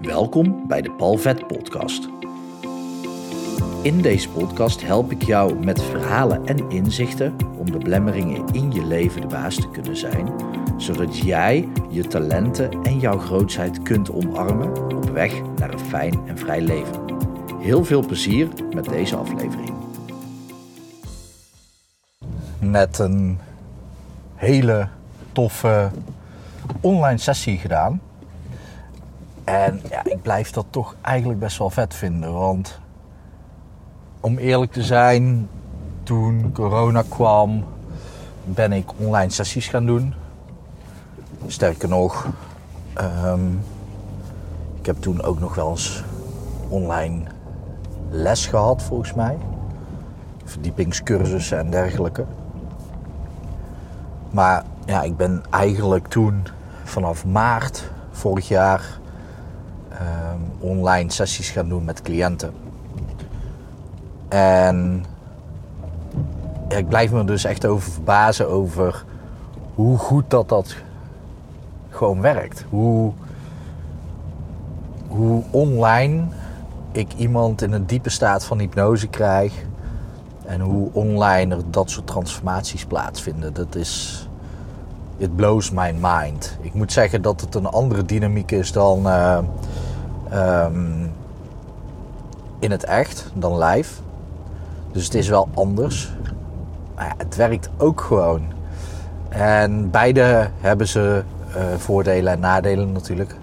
Welkom bij de Palvet Podcast. In deze podcast help ik jou met verhalen en inzichten om de blemmeringen in je leven de baas te kunnen zijn, zodat jij je talenten en jouw grootheid kunt omarmen op weg naar een fijn en vrij leven. Heel veel plezier met deze aflevering. Net een hele toffe online sessie gedaan. En ja, ik blijf dat toch eigenlijk best wel vet vinden. Want om eerlijk te zijn, toen corona kwam, ben ik online sessies gaan doen. Sterker nog, ehm, ik heb toen ook nog wel eens online les gehad, volgens mij. Verdiepingscursussen en dergelijke. Maar ja, ik ben eigenlijk toen vanaf maart vorig jaar um, online sessies gaan doen met cliënten. En ik blijf me dus echt over verbazen over hoe goed dat dat gewoon werkt. Hoe, hoe online ik iemand in een diepe staat van hypnose krijg. En hoe online er dat soort transformaties plaatsvinden. Dat is. It blows my mind. Ik moet zeggen dat het een andere dynamiek is dan. Uh, um, in het echt dan live. Dus het is wel anders. Maar het werkt ook gewoon. En beide hebben ze uh, voordelen en nadelen natuurlijk.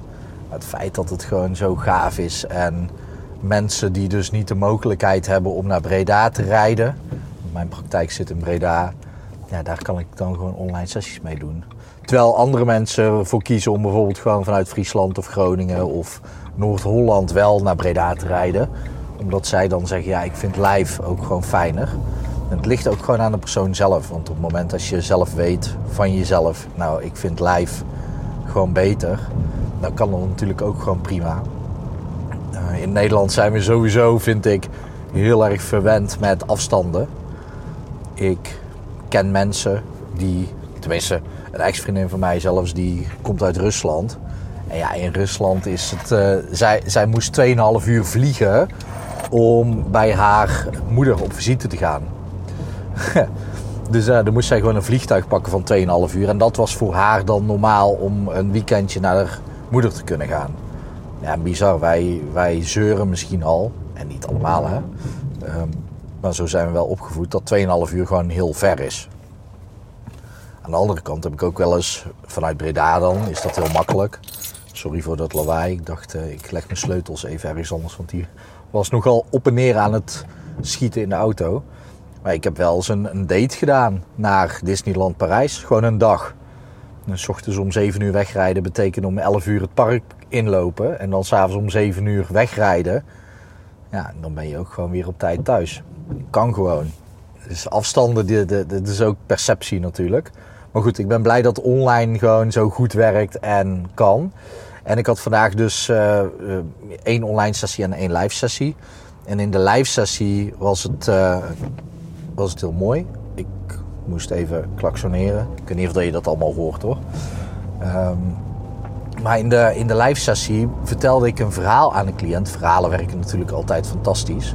Het feit dat het gewoon zo gaaf is en mensen die dus niet de mogelijkheid hebben om naar Breda te rijden. Mijn praktijk zit in Breda. Ja, daar kan ik dan gewoon online sessies mee doen. Terwijl andere mensen voor kiezen om bijvoorbeeld gewoon vanuit Friesland of Groningen of Noord-Holland wel naar Breda te rijden. Omdat zij dan zeggen, ja, ik vind live ook gewoon fijner. En het ligt ook gewoon aan de persoon zelf. Want op het moment als je zelf weet van jezelf, nou, ik vind live gewoon beter. Dan kan dat natuurlijk ook gewoon prima. Uh, in Nederland zijn we sowieso, vind ik, heel erg verwend met afstanden. Ik ken mensen die, tenminste, een ex-vriendin van mij zelfs, die komt uit Rusland. En ja, in Rusland is het. Uh, zij, zij moest 2,5 uur vliegen om bij haar moeder op visite te gaan. dus uh, dan moest zij gewoon een vliegtuig pakken van 2,5 uur. En dat was voor haar dan normaal om een weekendje naar haar moeder te kunnen gaan. Ja, bizar. Wij, wij zeuren misschien al. En niet allemaal, hè. Um, maar zo zijn we wel opgevoed dat 2,5 uur gewoon heel ver is. Aan de andere kant heb ik ook wel eens vanuit Breda dan, is dat heel makkelijk. Sorry voor dat lawaai. Ik dacht, uh, ik leg mijn sleutels even ergens anders. Want die was nogal op en neer aan het schieten in de auto. Maar ik heb wel eens een, date gedaan naar Disneyland Parijs. Gewoon een dag. En ochtends om 7 uur wegrijden betekent om 11 uur het park inlopen. En dan s'avonds om 7 uur wegrijden. Ja, dan ben je ook gewoon weer op tijd thuis. Kan gewoon. Dus afstanden, dat is ook perceptie natuurlijk. Maar goed, ik ben blij dat online gewoon zo goed werkt en kan. En ik had vandaag dus uh, één online sessie en één live sessie. En in de live sessie was het, uh, was het heel mooi. Ik moest even klaksoneren. Ik weet niet of je dat allemaal hoort hoor. Um, maar in de, in de live sessie vertelde ik een verhaal aan de cliënt. Verhalen werken natuurlijk altijd fantastisch.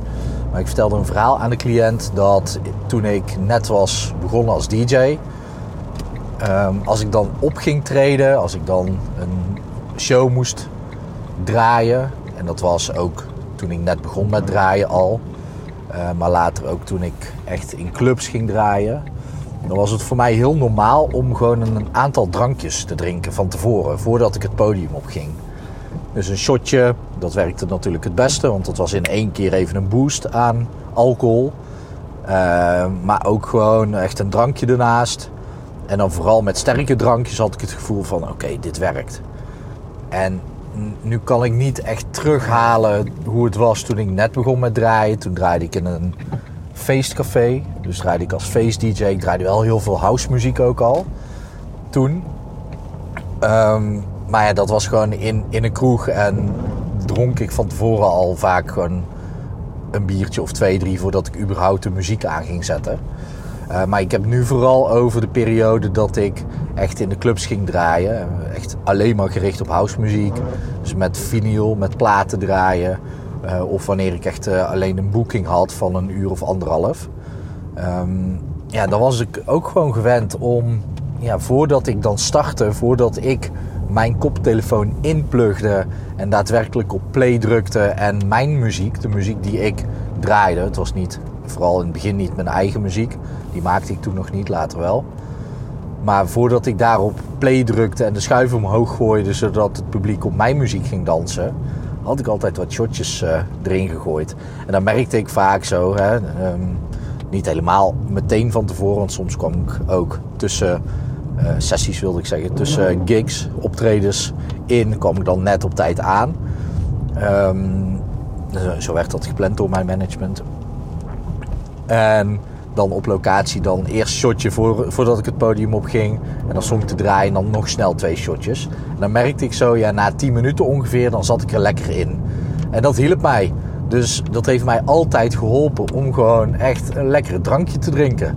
Maar ik vertelde een verhaal aan de cliënt dat toen ik net was begonnen als DJ. Ehm, als ik dan op ging treden, als ik dan een show moest draaien. En dat was ook toen ik net begon met draaien al. Uh, maar later ook toen ik echt in clubs ging draaien. Dan was het voor mij heel normaal om gewoon een aantal drankjes te drinken van tevoren, voordat ik het podium opging. Dus een shotje, dat werkte natuurlijk het beste, want dat was in één keer even een boost aan alcohol. Uh, maar ook gewoon echt een drankje ernaast. En dan vooral met sterke drankjes had ik het gevoel van oké, dit werkt. En nu kan ik niet echt terughalen hoe het was toen ik net begon met draaien. Toen draaide ik in een feestcafé. Dus draaide ik als feest-dj. Ik draaide wel heel veel house muziek ook al. Toen. Um, maar ja, dat was gewoon in, in een kroeg. En dronk ik van tevoren al vaak gewoon een biertje of twee, drie... voordat ik überhaupt de muziek aan ging zetten. Uh, maar ik heb nu vooral over de periode dat ik echt in de clubs ging draaien. Echt alleen maar gericht op housemuziek. Dus met vinyl, met platen draaien. Uh, of wanneer ik echt uh, alleen een boeking had van een uur of anderhalf. Um, ja, dan was ik ook gewoon gewend om, ja, voordat ik dan startte, voordat ik mijn koptelefoon inplugde en daadwerkelijk op play drukte en mijn muziek, de muziek die ik draaide, het was niet, vooral in het begin niet mijn eigen muziek, die maakte ik toen nog niet, later wel. Maar voordat ik daarop play drukte en de schuif omhoog gooide zodat het publiek op mijn muziek ging dansen, had ik altijd wat shotjes uh, erin gegooid. En dan merkte ik vaak zo, hè, um, niet helemaal meteen van tevoren, want soms kwam ik ook tussen sessies, wilde ik zeggen, tussen gigs, optredens in, kwam ik dan net op tijd aan. Um, zo werd dat gepland door mijn management. En dan op locatie dan eerst shotje voor, voordat ik het podium op ging. En dan stond ik te draaien en dan nog snel twee shotjes. En dan merkte ik zo, ja, na 10 minuten ongeveer, dan zat ik er lekker in. En dat hielp mij. Dus dat heeft mij altijd geholpen om gewoon echt een lekker drankje te drinken.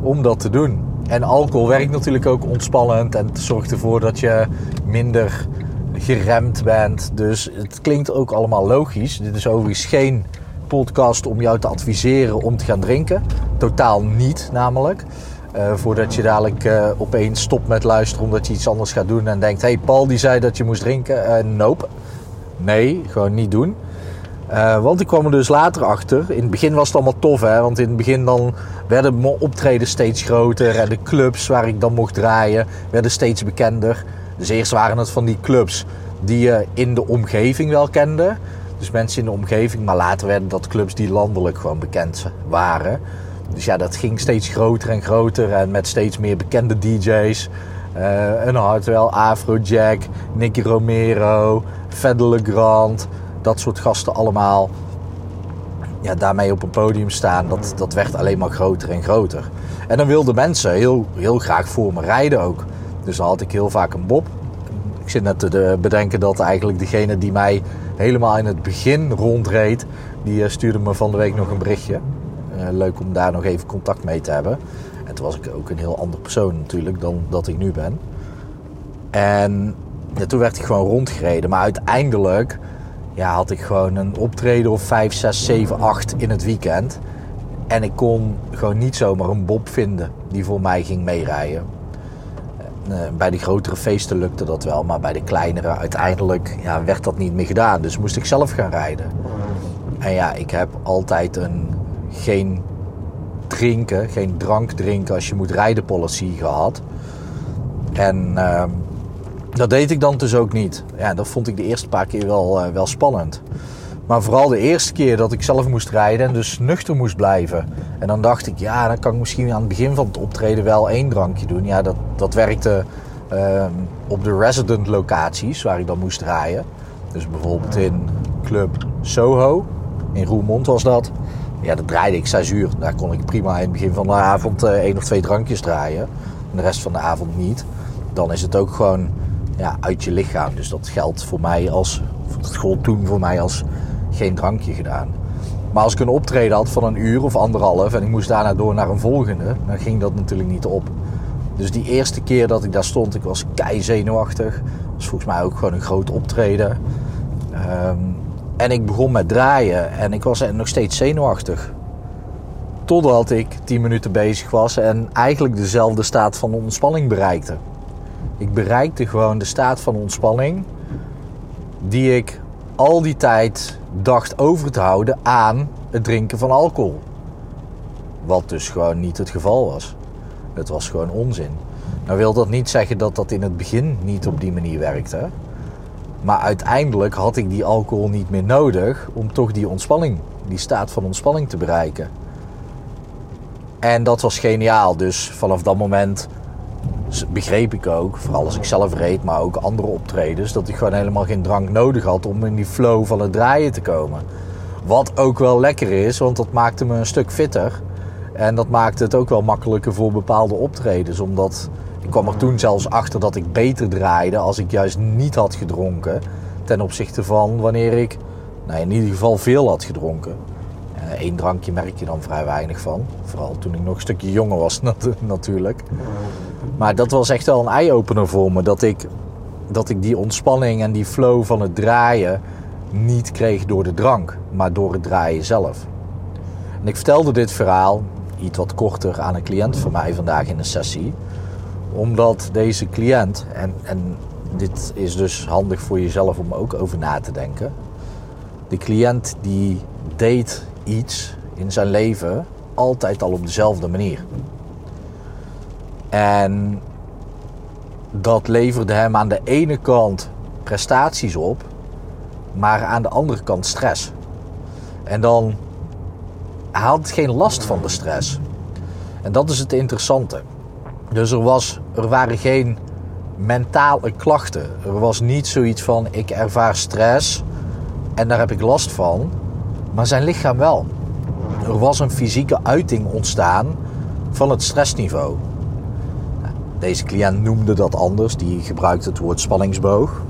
Om dat te doen. En alcohol werkt natuurlijk ook ontspannend en het zorgt ervoor dat je minder geremd bent. Dus het klinkt ook allemaal logisch. Dit is overigens geen podcast om jou te adviseren om te gaan drinken. Totaal niet, namelijk. Uh, voordat je dadelijk uh, opeens stopt met luisteren omdat je iets anders gaat doen en denkt: hey, Paul die zei dat je moest drinken. Uh, nope. Nee, gewoon niet doen. Want ik kwam er dus later achter. In het begin was het allemaal tof, hè? Want in het begin dan werden mijn optreden steeds groter en de clubs waar ik dan mocht draaien werden steeds bekender. Dus eerst waren het van die clubs die je in de omgeving wel kende. Dus mensen in de omgeving, maar later werden dat clubs die landelijk gewoon bekend waren. Dus ja, dat ging steeds groter en groter en met steeds meer bekende DJ's. Uh, een Hartwell, Afrojack, Nicky Romero, Fedde Grant, dat soort gasten allemaal. Ja, daarmee op een podium staan, dat, dat werd alleen maar groter en groter. En dan wilden mensen heel, heel graag voor me rijden ook. Dus dan had ik heel vaak een bob. Ik zit net te bedenken dat eigenlijk degene die mij helemaal in het begin rondreed, die eh, stuurde me van de week nog een berichtje. Uh, leuk om daar nog even contact mee te hebben. En toen was ik ook een heel ander persoon natuurlijk dan dat ik nu ben. En toen werd ik gewoon rondgereden. Maar uiteindelijk ja, had ik gewoon een optreden of 5, 6, 7, 8 in het weekend. En ik kon gewoon niet zomaar een bob vinden die voor mij ging meerijden. Eh, bij de grotere feesten lukte dat wel, maar bij de kleinere uiteindelijk ja, werd dat niet meer gedaan. Dus moest ik zelf gaan rijden. En ja, ik heb altijd een geen drinken, geen drank drinken als je moet rijden policy gehad. En uh, dat deed ik dan dus ook niet. Ja, dat vond ik de eerste paar keer wel, uh, wel spannend. Maar vooral de eerste keer dat ik zelf moest rijden en dus nuchter moest blijven. En dan dacht ik, ja, dan kan ik misschien aan het begin van het optreden wel één drankje doen. Ja, dat, dat werkte uh, op de resident locaties waar ik dan moest rijden. Dus bijvoorbeeld in Club Soho, in Roermond was dat. Ja, dat draaide ik 6 uur. Daar kon ik prima in het begin van de avond uh, één of twee drankjes draaien. En de rest van de avond niet. Dan is het ook gewoon ja, uit je lichaam. Dus dat geldt voor mij als, dat gold toen voor mij als geen drankje gedaan. Maar als ik een optreden had van een uur of anderhalf en ik moest daarna door naar een volgende, dan ging dat natuurlijk niet op. Dus die eerste keer dat ik daar stond, ik was kei zenuwachtig. Was volgens mij ook gewoon een groot optreden. Um, en ik begon met draaien en ik was nog steeds zenuwachtig. Totdat ik 10 minuten bezig was en eigenlijk dezelfde staat van ontspanning bereikte. Ik bereikte gewoon de staat van ontspanning die ik al die tijd dacht over te houden aan het drinken van alcohol. Wat dus gewoon niet het geval was. Het was gewoon onzin. Nou wil dat niet zeggen dat dat in het begin niet op die manier werkte. Maar uiteindelijk had ik die alcohol niet meer nodig om toch die ontspanning, die staat van ontspanning te bereiken. En dat was geniaal. Dus vanaf dat moment begreep ik ook, vooral als ik zelf reed, maar ook andere optredens, dat ik gewoon helemaal geen drank nodig had om in die flow van het draaien te komen. Wat ook wel lekker is, want dat maakte me een stuk fitter. En dat maakte het ook wel makkelijker voor bepaalde optredens. Omdat ik kwam er toen zelfs achter dat ik beter draaide als ik juist niet had gedronken. Ten opzichte van wanneer ik nou, in ieder geval veel had gedronken. Eén drankje merk je dan vrij weinig van. Vooral toen ik nog een stukje jonger was natuurlijk. Maar dat was echt wel een eye-opener voor me. Dat ik, dat ik die ontspanning en die flow van het draaien niet kreeg door de drank. Maar door het draaien zelf. En ik vertelde dit verhaal iets wat korter aan een cliënt van mij vandaag in een sessie. Omdat deze cliënt, en, en dit is dus handig voor jezelf om ook over na te denken. De cliënt die deed iets in zijn leven altijd al op dezelfde manier. En dat leverde hem aan de ene kant prestaties op, maar aan de andere kant stress. En dan hij geen last van de stress. En dat is het interessante. Dus er, was, er waren geen mentale klachten. Er was niet zoiets van ik ervaar stress en daar heb ik last van. Maar zijn lichaam wel. Er was een fysieke uiting ontstaan van het stressniveau. Deze cliënt noemde dat anders. Die gebruikte het woord spanningsboog.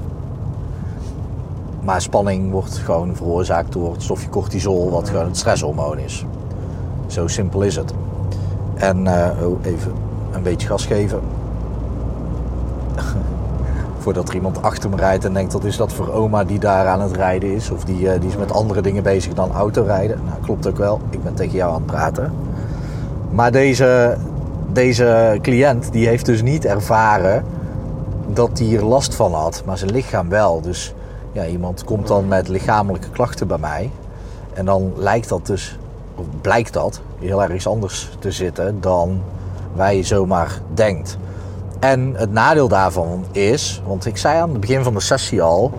Maar spanning wordt gewoon veroorzaakt door het stofje cortisol, wat gewoon het stresshormoon is. Zo simpel is het. En uh, oh, even een beetje gas geven. Voordat er iemand achter me rijdt en denkt: dat is dat voor oma die daar aan het rijden is. Of die, uh, die is met andere dingen bezig dan autorijden. Nou, klopt ook wel. Ik ben tegen jou aan het praten. Maar deze, deze cliënt die heeft dus niet ervaren dat hij hier last van had. Maar zijn lichaam wel. Dus ja, iemand komt dan met lichamelijke klachten bij mij. En dan lijkt dat dus of blijkt dat heel erg anders te zitten dan wij zomaar denkt. En het nadeel daarvan is, want ik zei aan het begin van de sessie al,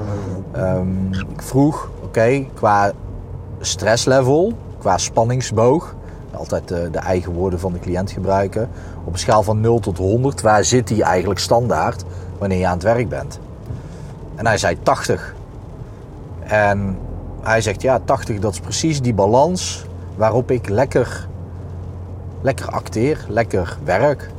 um, ik vroeg, oké, qua stresslevel, qua spanningsboog, altijd de, de, eigen woorden van de cliënt gebruiken, op een schaal van 0 tot 100, waar zit die eigenlijk standaard wanneer je aan het werk bent? En hij zei 80. En hij zegt, ja, 80 dat is precies die balans waarop ik lekker, lekker acteer, lekker werk.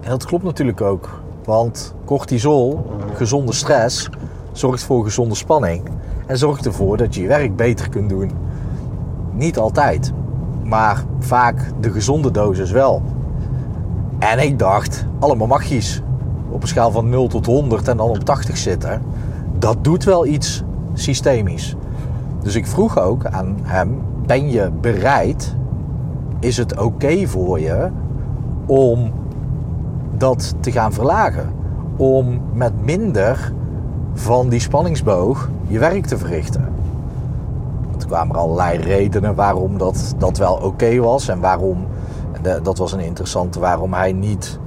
En dat klopt natuurlijk ook. Want cortisol, gezonde stress, zorgt voor gezonde spanning. En zorgt ervoor dat je je werk beter kunt doen. Niet altijd, maar vaak de gezonde dosis wel. En ik dacht, allemaal magisch. Op een schaal van 0 tot 100 en dan op 80 zitten. Dat doet wel iets systemisch. Dus ik vroeg ook aan hem: ben je bereid? Is het oké voor je om dat te gaan verlagen? Om met minder van die spanningsboog je werk te verrichten? Kwamen er allerlei redenen waarom dat, dat wel oké was en waarom, dat was een interessante, waarom hij niet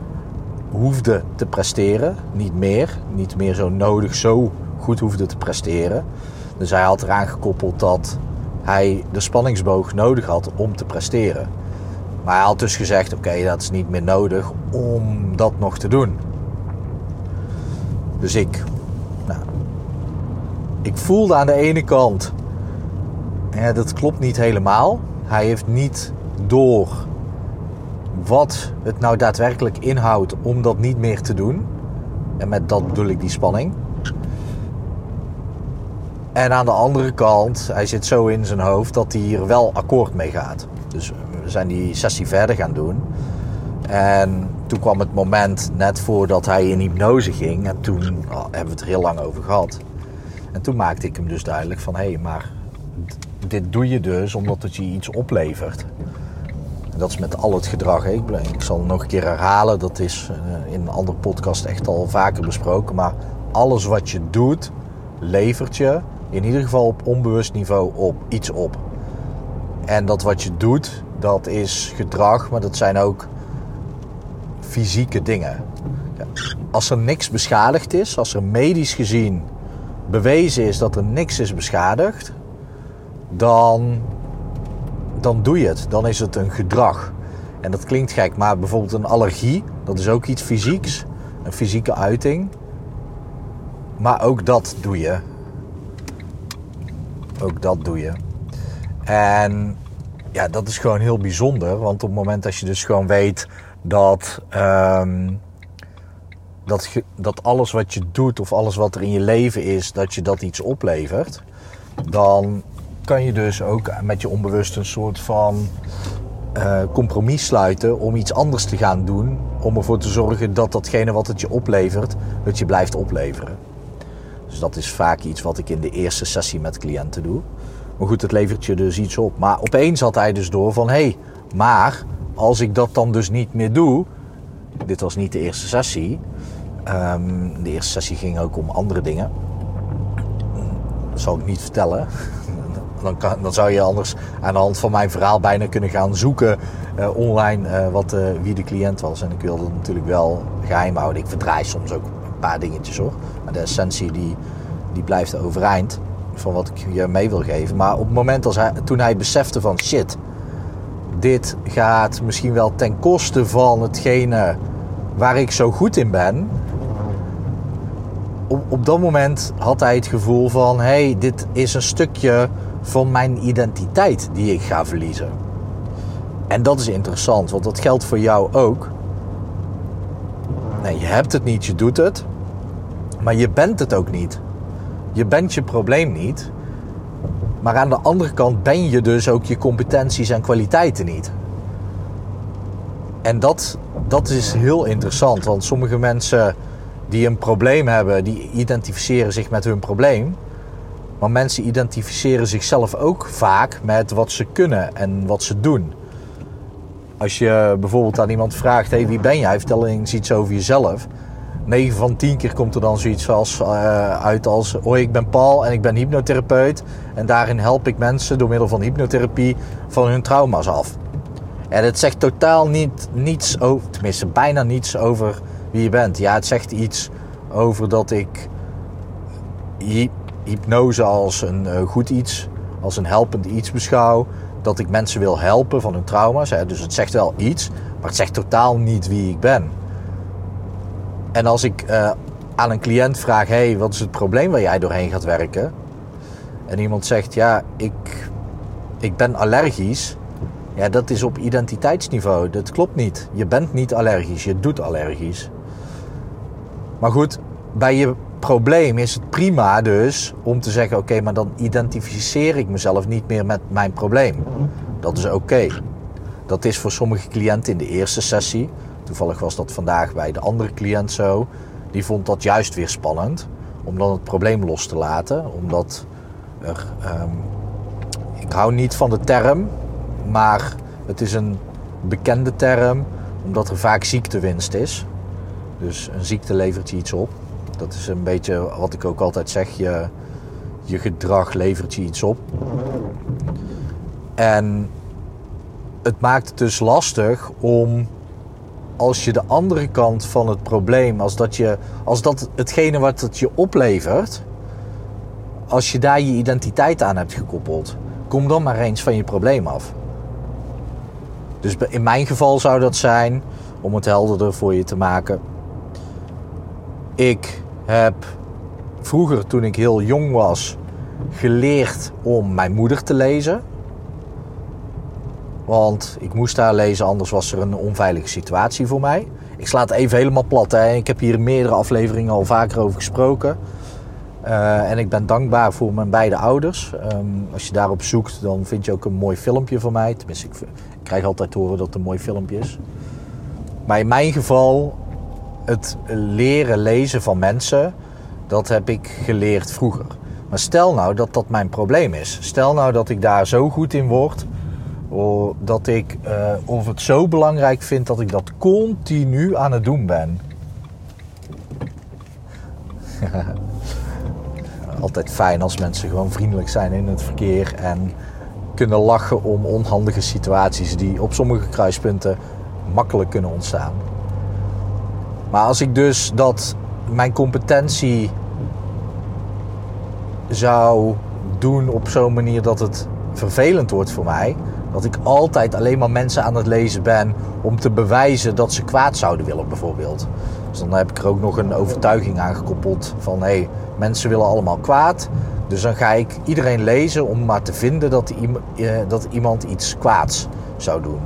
hoefde te presteren. Niet meer, niet meer zo nodig, zo goed hoefde te presteren. Dus hij had eraan gekoppeld dat hij de spanningsboog nodig had om te presteren. Maar hij had dus gezegd: oké, dat is niet meer nodig om dat nog te doen. Dus ik, nou, ik voelde aan de ene kant, ja, dat klopt niet helemaal. Hij heeft niet door wat het nou daadwerkelijk inhoudt om dat niet meer te doen. En met dat bedoel ik die spanning. En aan de andere kant, hij zit zo in zijn hoofd dat hij hier wel akkoord mee gaat. Dus we zijn die sessie verder gaan doen. En toen kwam het moment net voordat hij in hypnose ging. En toen oh, hebben we het er heel lang over gehad. En toen maakte ik hem dus duidelijk van... hé, hey, maar dit doe je dus omdat het je iets oplevert. En dat is met al het gedrag. Ik, ik zal het nog een keer herhalen. Dat is eh, in een andere podcast echt al vaker besproken. Maar alles wat je doet, levert je in ieder geval op onbewust niveau op iets op. En dat wat je doet, dat is gedrag, maar dat zijn ook fysieke dingen. Als er niks beschadigd is, als er medisch gezien bewezen is dat er niks is beschadigd, dan, dan doe je het. Dan is het een gedrag. En dat klinkt gek, maar bijvoorbeeld een allergie, dat is ook iets fysieks, een fysieke uiting. Maar ook dat doe je. Ook dat doe je. En ja, dat is gewoon heel bijzonder. Want op het moment dat je dus gewoon weet dat, ehm, dat, dat alles wat je doet of alles wat er in je leven is, dat je dat iets oplevert. Dan kan je dus ook met je onbewust een soort van uh, compromis sluiten om iets anders te gaan doen. Om ervoor te zorgen dat datgene wat het je oplevert, dat je blijft opleveren. Dus dat is vaak iets wat ik in de eerste sessie met cliënten doe. Maar goed, het levert je dus iets op. Maar opeens had hij dus door van hé, hey, maar als ik dat dan dus niet meer doe. Dit was niet de eerste sessie. Um, de eerste sessie ging ook om andere dingen. Dat zal ik niet vertellen. Dan, kan, dan, zou je anders aan de hand van mijn verhaal bijna kunnen gaan zoeken uh, online uh, wat, uh, wie de cliënt was. En ik wilde het natuurlijk wel geheim houden. Ik verdraai soms ook een paar dingetjes hoor. Maar de essentie die, die blijft overeind van wat ik je mee wil geven. Maar op het moment als hij, toen hij besefte van shit, dit gaat misschien wel ten koste van hetgene waar ik zo goed in ben. Op, op dat moment had hij het gevoel van: hé, hey, dit is een stukje van mijn identiteit die ik ga verliezen. En dat is interessant, want dat geldt voor jou ook. Nee, je hebt het niet, je doet het. Maar je bent het ook niet. Je bent je probleem niet. Maar aan de andere kant ben je dus ook je competenties en kwaliteiten niet. En dat, dat is heel interessant, want sommige mensen die een probleem hebben, die identificeren zich met hun probleem. Maar mensen identificeren zichzelf ook vaak met wat ze kunnen en wat ze doen. Als je bijvoorbeeld aan iemand vraagt: hey, wie ben jij? Vertel eens iets over jezelf. 9 van 10 keer komt er dan zoiets als, uh, uit als: Hoi, ik ben Paul en ik ben hypnotherapeut. En daarin help ik mensen door middel van hypnotherapie van hun trauma's af. En het zegt totaal niet, niets over, tenminste bijna niets over wie je bent. Ja, het zegt iets over dat ik hypnose als een uh, goed iets, als een helpend iets beschouw. Dat ik mensen wil helpen van hun trauma's. Dus het zegt wel iets, maar het zegt totaal niet wie ik ben. En als ik uh, aan een cliënt vraag: hey, wat is het probleem waar jij doorheen gaat werken? En iemand zegt: ja, ik, ik ben allergisch. Ja, dat is op identiteitsniveau. Dat klopt niet. Je bent niet allergisch, je doet allergisch. Maar goed, bij je probleem is het prima dus om te zeggen: oké, maar dan identificeer ik mezelf niet meer met mijn probleem. Dat is oké. Dat is voor sommige cliënten in de eerste sessie. Toevallig was dat vandaag bij de andere cliënt zo. Die vond dat juist weer spannend. Om dan het probleem los te laten. Omdat er. Um, ik hou niet van de term. Maar het is een bekende term. Omdat er vaak ziektewinst is. Dus een ziekte levert je iets op. Dat is een beetje wat ik ook altijd zeg. Je, je gedrag levert je iets op. En het maakt het dus lastig om als je de andere kant van het probleem, als dat, je, als dat hetgene wat het je oplevert, als je daar je identiteit aan hebt gekoppeld, kom dan maar eens van je probleem af. Dus in mijn geval zou dat zijn, om het helderder voor je te maken. Ik heb vroeger, toen ik heel jong was, geleerd om mijn moeder te lezen. Want ik moest daar lezen, anders was er een onveilige situatie voor mij. Ik sla het even helemaal plat. Hè. Ik heb hier meerdere afleveringen al vaker over gesproken. Uh, en ik ben dankbaar voor mijn beide ouders. Um, als je daarop zoekt, dan vind je ook een mooi filmpje van mij. Tenminste, ik, ik krijg altijd te horen dat het een mooi filmpje is. Maar in mijn geval, het leren lezen van mensen, dat heb ik geleerd vroeger. Maar stel nou dat dat mijn probleem is. Stel nou dat ik daar zo goed in word dat ik uh, of het zo belangrijk vind dat ik dat continu aan het doen ben. Altijd fijn als mensen gewoon vriendelijk zijn in het verkeer en kunnen lachen om onhandige situaties die op sommige kruispunten makkelijk kunnen ontstaan. Maar als ik dus dat mijn competentie zou doen op zo'n manier dat het vervelend wordt voor mij, dat ik altijd alleen maar mensen aan het lezen ben om te bewijzen dat ze kwaad zouden willen, bijvoorbeeld. Dus dan heb ik er ook nog een overtuiging aan gekoppeld van hé, hey, mensen willen allemaal kwaad. Dus dan ga ik iedereen lezen om maar te vinden dat, eh, dat iemand iets kwaads zou doen.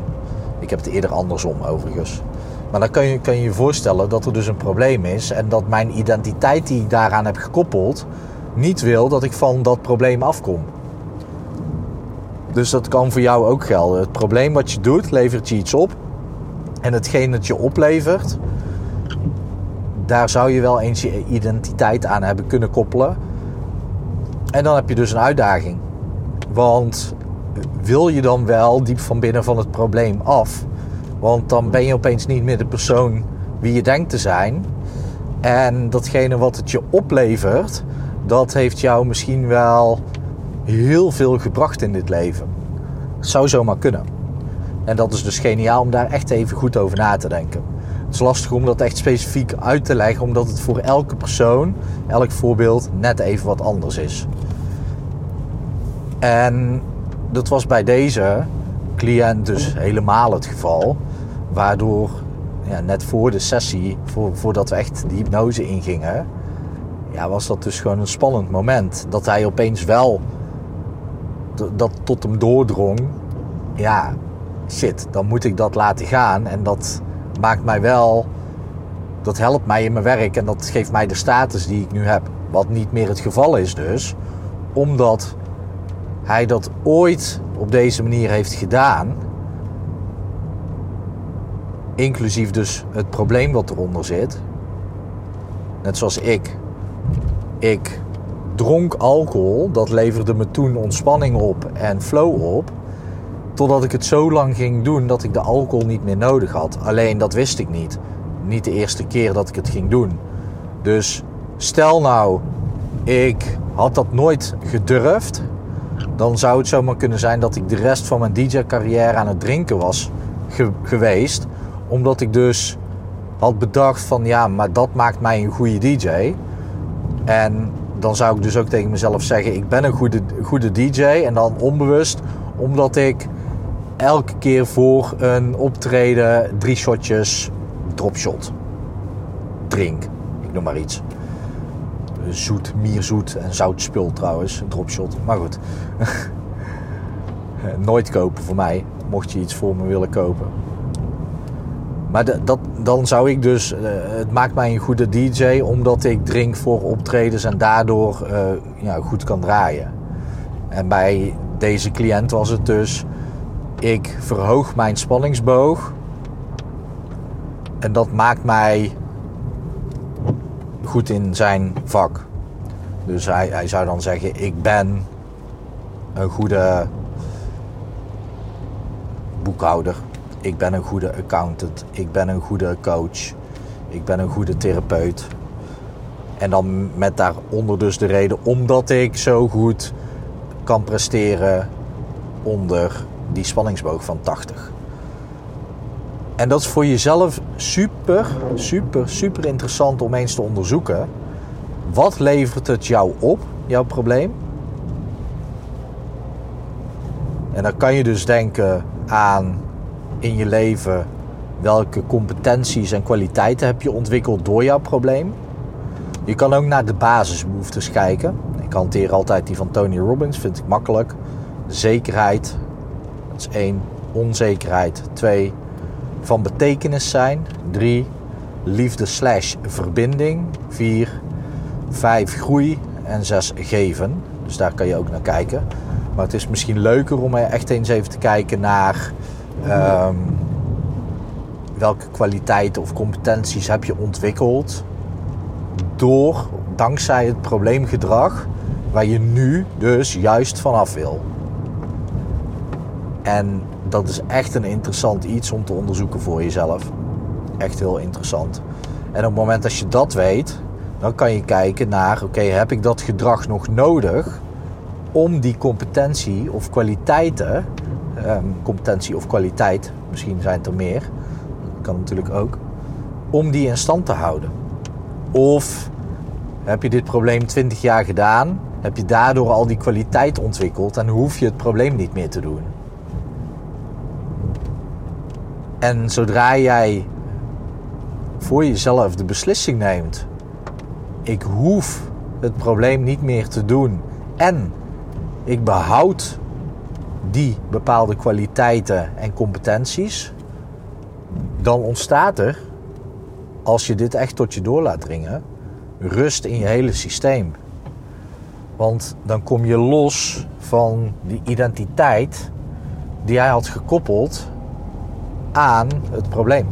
Ik heb het eerder andersom overigens. Maar dan kan je, kan je je voorstellen dat er dus een probleem is en dat mijn identiteit die ik daaraan heb gekoppeld niet wil dat ik van dat probleem afkom. Dus dat kan voor jou ook gelden. Het probleem wat je doet, levert je iets op. En hetgeen dat je oplevert, daar zou je wel eens je identiteit aan hebben kunnen koppelen. En dan heb je dus een uitdaging. Want wil je dan wel diep van binnen van het probleem af? Want dan ben je opeens niet meer de persoon wie je denkt te zijn. En datgene wat het je oplevert, dat heeft jou misschien wel heel veel gebracht in dit leven. zou zomaar kunnen. En dat is dus geniaal om daar echt even goed over na te denken. Het is lastig om dat echt specifiek uit te leggen, omdat het voor elke persoon, elk voorbeeld, net even wat anders is. En dat was bij deze cliënt dus helemaal het geval. Waardoor ja, net voor de sessie, voor, voordat we echt de hypnose ingingen, ja, was dat dus gewoon een spannend moment. Dat hij opeens wel dat tot hem doordrong. Ja, shit, dan moet ik dat laten gaan. En dat maakt mij wel. Dat helpt mij in mijn werk en dat geeft mij de status die ik nu heb. Wat niet meer het geval is dus. Omdat hij dat ooit op deze manier heeft gedaan. Inclusief dus het probleem wat eronder zit. Net zoals ik. Ik dronk alcohol. Dat leverde me toen ontspanning op en flow op. Totdat ik het zo lang ging doen dat ik de alcohol niet meer nodig had. Alleen dat wist ik niet. Niet de eerste keer dat ik het ging doen. Dus stel nou, ik had dat nooit gedurfd. Dan zou het zomaar kunnen zijn dat ik de rest van mijn DJ-carrière aan het drinken was geweest. Omdat ik dus had bedacht van ja, maar dat maakt mij een goede DJ. En dan zou ik dus ook tegen mezelf zeggen: ik ben een goede, goede DJ. En dan onbewust, omdat ik elke keer voor een optreden drie shotjes dropshot drink. Ik noem maar iets. Zoet, mierzoet en zout spul trouwens. Dropshot. Maar goed. Nooit kopen voor mij. Mocht je iets voor me willen kopen. Maar dat, dan zou ik dus, uh, het maakt mij een goede DJ omdat ik drink voor optredens en daardoor uh, ja, goed kan draaien. En bij deze cliënt was het dus, ik verhoog mijn spanningsboog en dat maakt mij goed in zijn vak. Dus hij, hij zou dan zeggen, ik ben een goede boekhouder ik ben een goede accountant, ik ben een goede coach, ik ben een goede therapeut. En dan met daaronder dus de reden omdat ik zo goed kan presteren onder die spanningsboog van 80. En dat is voor jezelf super, super, super interessant om eens te onderzoeken. Wat levert het jou op, jouw probleem? En dan kan je dus denken aan in je leven welke competenties en kwaliteiten heb je ontwikkeld door jouw probleem. Je kan ook naar de basisbehoeftes kijken. Ik hanteer altijd die van Tony Robbins, vind ik makkelijk. Zekerheid, dat is één. Onzekerheid, twee. Van betekenis zijn, drie. Liefde slash verbinding, vier. Vijf groei en zes geven. Dus daar kan je ook naar kijken. Maar het is misschien leuker om echt eens even te kijken naar Um, welke kwaliteiten of competenties heb je ontwikkeld door, dankzij het probleemgedrag waar je nu dus juist vanaf wil. En dat is echt een interessant iets om te onderzoeken voor jezelf. Echt heel interessant. En op het moment dat je dat weet, dan kan je kijken naar: oké, heb ik dat gedrag nog nodig om die competentie of kwaliteiten Ehm, competentie of kwaliteit, misschien zijn het er meer, kan natuurlijk ook, om die in stand te houden? Of heb je dit probleem 20 jaar gedaan, heb je daardoor al die kwaliteit ontwikkeld en hoef je het probleem niet meer te doen? En zodra jij voor jezelf de beslissing neemt: ik hoef het probleem niet meer te doen en ik behoud die bepaalde kwaliteiten en competenties, dan ontstaat er, als je dit echt tot je door laat dringen, rust in je hele systeem. Want dan kom je los van die identiteit die hij had gekoppeld aan het probleem.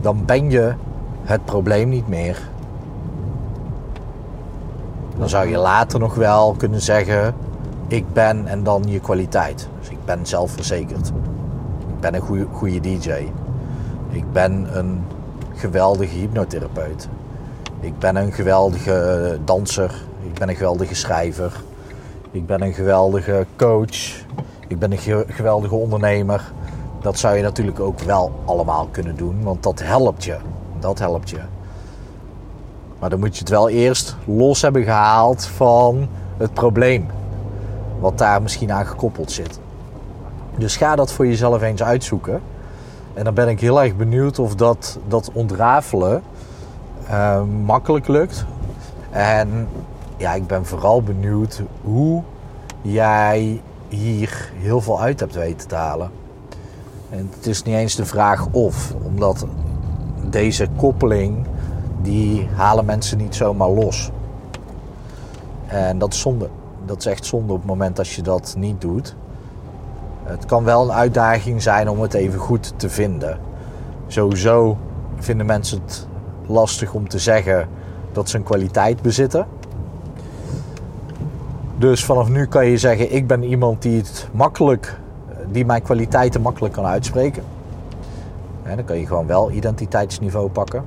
Dan ben je het probleem niet meer. Dan zou je later nog wel kunnen zeggen: Ik ben en dan je kwaliteit. Dus ik ben zelfverzekerd. Ik ben een goede, goede DJ. Ik ben een geweldige hypnotherapeut. Ik ben een geweldige danser. Ik ben een geweldige schrijver. Ik ben een geweldige coach. Ik ben een geweldige ondernemer. Dat zou je natuurlijk ook wel allemaal kunnen doen, want dat helpt je. Dat helpt je. Maar dan moet je het wel eerst los hebben gehaald van het probleem. Wat daar misschien aan gekoppeld zit. Dus ga dat voor jezelf eens uitzoeken. En dan ben ik heel erg benieuwd of dat, dat ontrafelen uh, makkelijk lukt. En ja, ik ben vooral benieuwd hoe jij hier heel veel uit hebt weten te halen. En het is niet eens de vraag of, omdat deze koppeling, die halen mensen niet zomaar los. En dat is zonde. Dat is echt zonde op het moment als je dat niet doet. Het kan wel een uitdaging zijn om het even goed te vinden. Sowieso vinden mensen het lastig om te zeggen dat ze een kwaliteit bezitten. Dus vanaf nu kan je zeggen: ik ben iemand die het makkelijk, die mijn kwaliteiten makkelijk kan uitspreken. En dan kan je gewoon wel identiteitsniveau pakken.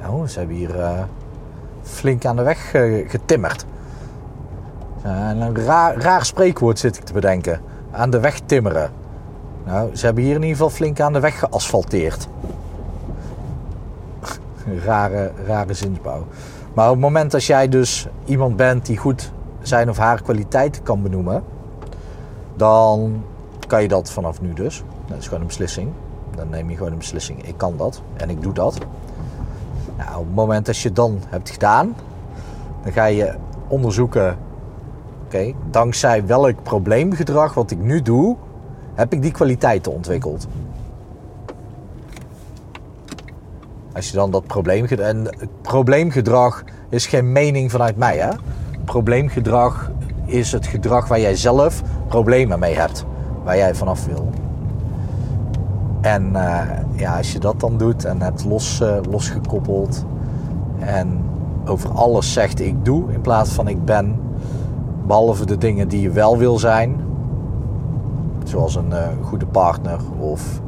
Nou, ze hebben hier uh, flink aan de weg uh, getimmerd. Een raar, raar spreekwoord zit ik te bedenken. Aan de weg timmeren. Nou, ze hebben hier in ieder geval flink aan de weg geasfalteerd. rare, rare zinsbouw. Maar op het moment dat jij dus iemand bent die goed zijn of haar kwaliteiten kan benoemen, dan kan je dat vanaf nu dus. Dat is gewoon een beslissing. Dan neem je gewoon een beslissing. Ik kan dat en ik doe dat. Nou, op het moment dat je dan hebt gedaan, dan ga je onderzoeken: dankzij welk probleemgedrag wat ik nu doe, heb ik die kwaliteiten ontwikkeld. Als je dan dat probleem... En probleemgedrag is geen mening vanuit mij, hè. Probleemgedrag is het gedrag waar jij zelf problemen mee hebt. Waar jij vanaf wil. En uh, ja, als je dat dan doet en hebt los, uh, losgekoppeld... en over alles zegt ik doe in plaats van ik ben... behalve de dingen die je wel wil zijn... zoals een uh, goede partner of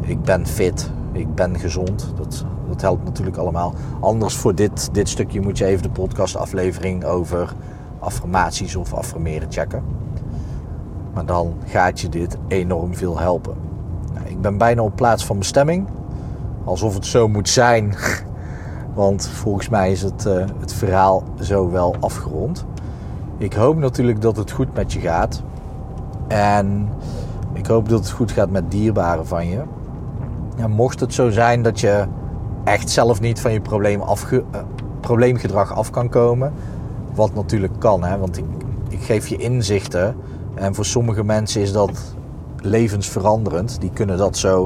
ik ben fit, ik ben gezond. Dat dat helpt natuurlijk allemaal. Anders voor dit, dit stukje moet je even de podcastaflevering over affirmaties of affirmeren checken. Maar dan gaat je dit enorm veel helpen. Nou, ik ben bijna op plaats van bestemming. Alsof het zo moet zijn. Want volgens mij is het, uh, het verhaal zo wel afgerond. Ik hoop natuurlijk dat het goed met je gaat. En ik hoop dat het goed gaat met dierbaren van je. Mocht het zo zijn dat je echt zelf niet van je probleem uh, probleemgedrag af kan komen. Wat natuurlijk kan, hè? want ik, ik geef je inzichten. En voor sommige mensen is dat levensveranderend. Die kunnen dat zo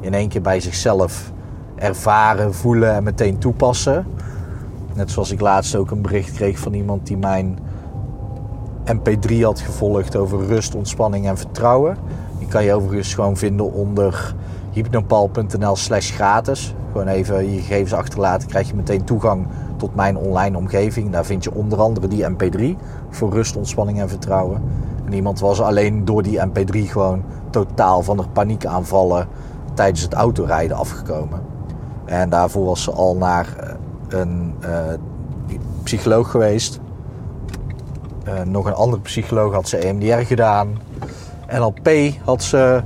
in één keer bij zichzelf ervaren, voelen en meteen toepassen. Net zoals ik laatst ook een bericht kreeg van iemand die mijn MP3 had gevolgd over rust, ontspanning en vertrouwen. Die kan je overigens gewoon vinden onder hypnopal.nl slash gratis. Gewoon even je gegevens achterlaten, krijg je meteen toegang tot mijn online omgeving. Daar vind je onder andere die MP3 voor rust, ontspanning en vertrouwen. En iemand was alleen door die MP3 gewoon totaal van de paniekaanvallen tijdens het autorijden afgekomen. En daarvoor was ze al naar eh, een uh, psycholoog geweest. Uh, nog een andere psycholoog had ze EMDR gedaan. NLP had ze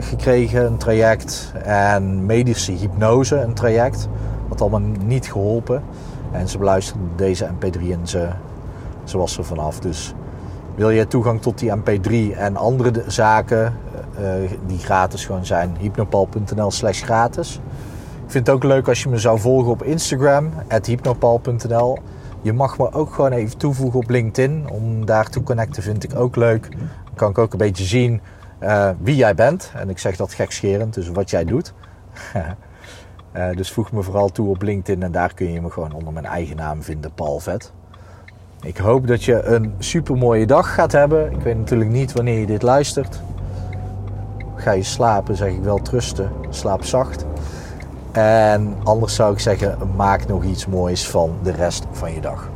gekregen, een traject. En medische hypnose, een traject. Wat allemaal niet geholpen. En ze beluisterde deze MP3 en ze, ze was er vanaf. Dus wil je toegang tot die MP3 en andere zaken uh, die gratis gewoon zijn, hypnopal.nl slash gratis. Ik vind het ook leuk als je me zou volgen op Instagram, hypnopal.nl. Je mag me ook gewoon even toevoegen op LinkedIn. Om daar te connecten vind ik ook leuk. Dan kan ik ook een beetje zien uh, wie jij bent. En ik zeg dat gekscherend, dus wat jij doet. Eh, dus voeg me vooral toe op LinkedIn en daar kun je me gewoon onder mijn eigen naam vinden, Paul Vet. Ik hoop dat je een super mooie dag gaat hebben. Ik weet natuurlijk niet wanneer je dit luistert. Ga je slapen, zeg ik wel trusten. Slaap zacht. En anders zou ik zeggen, maak nog iets moois van de rest van je dag.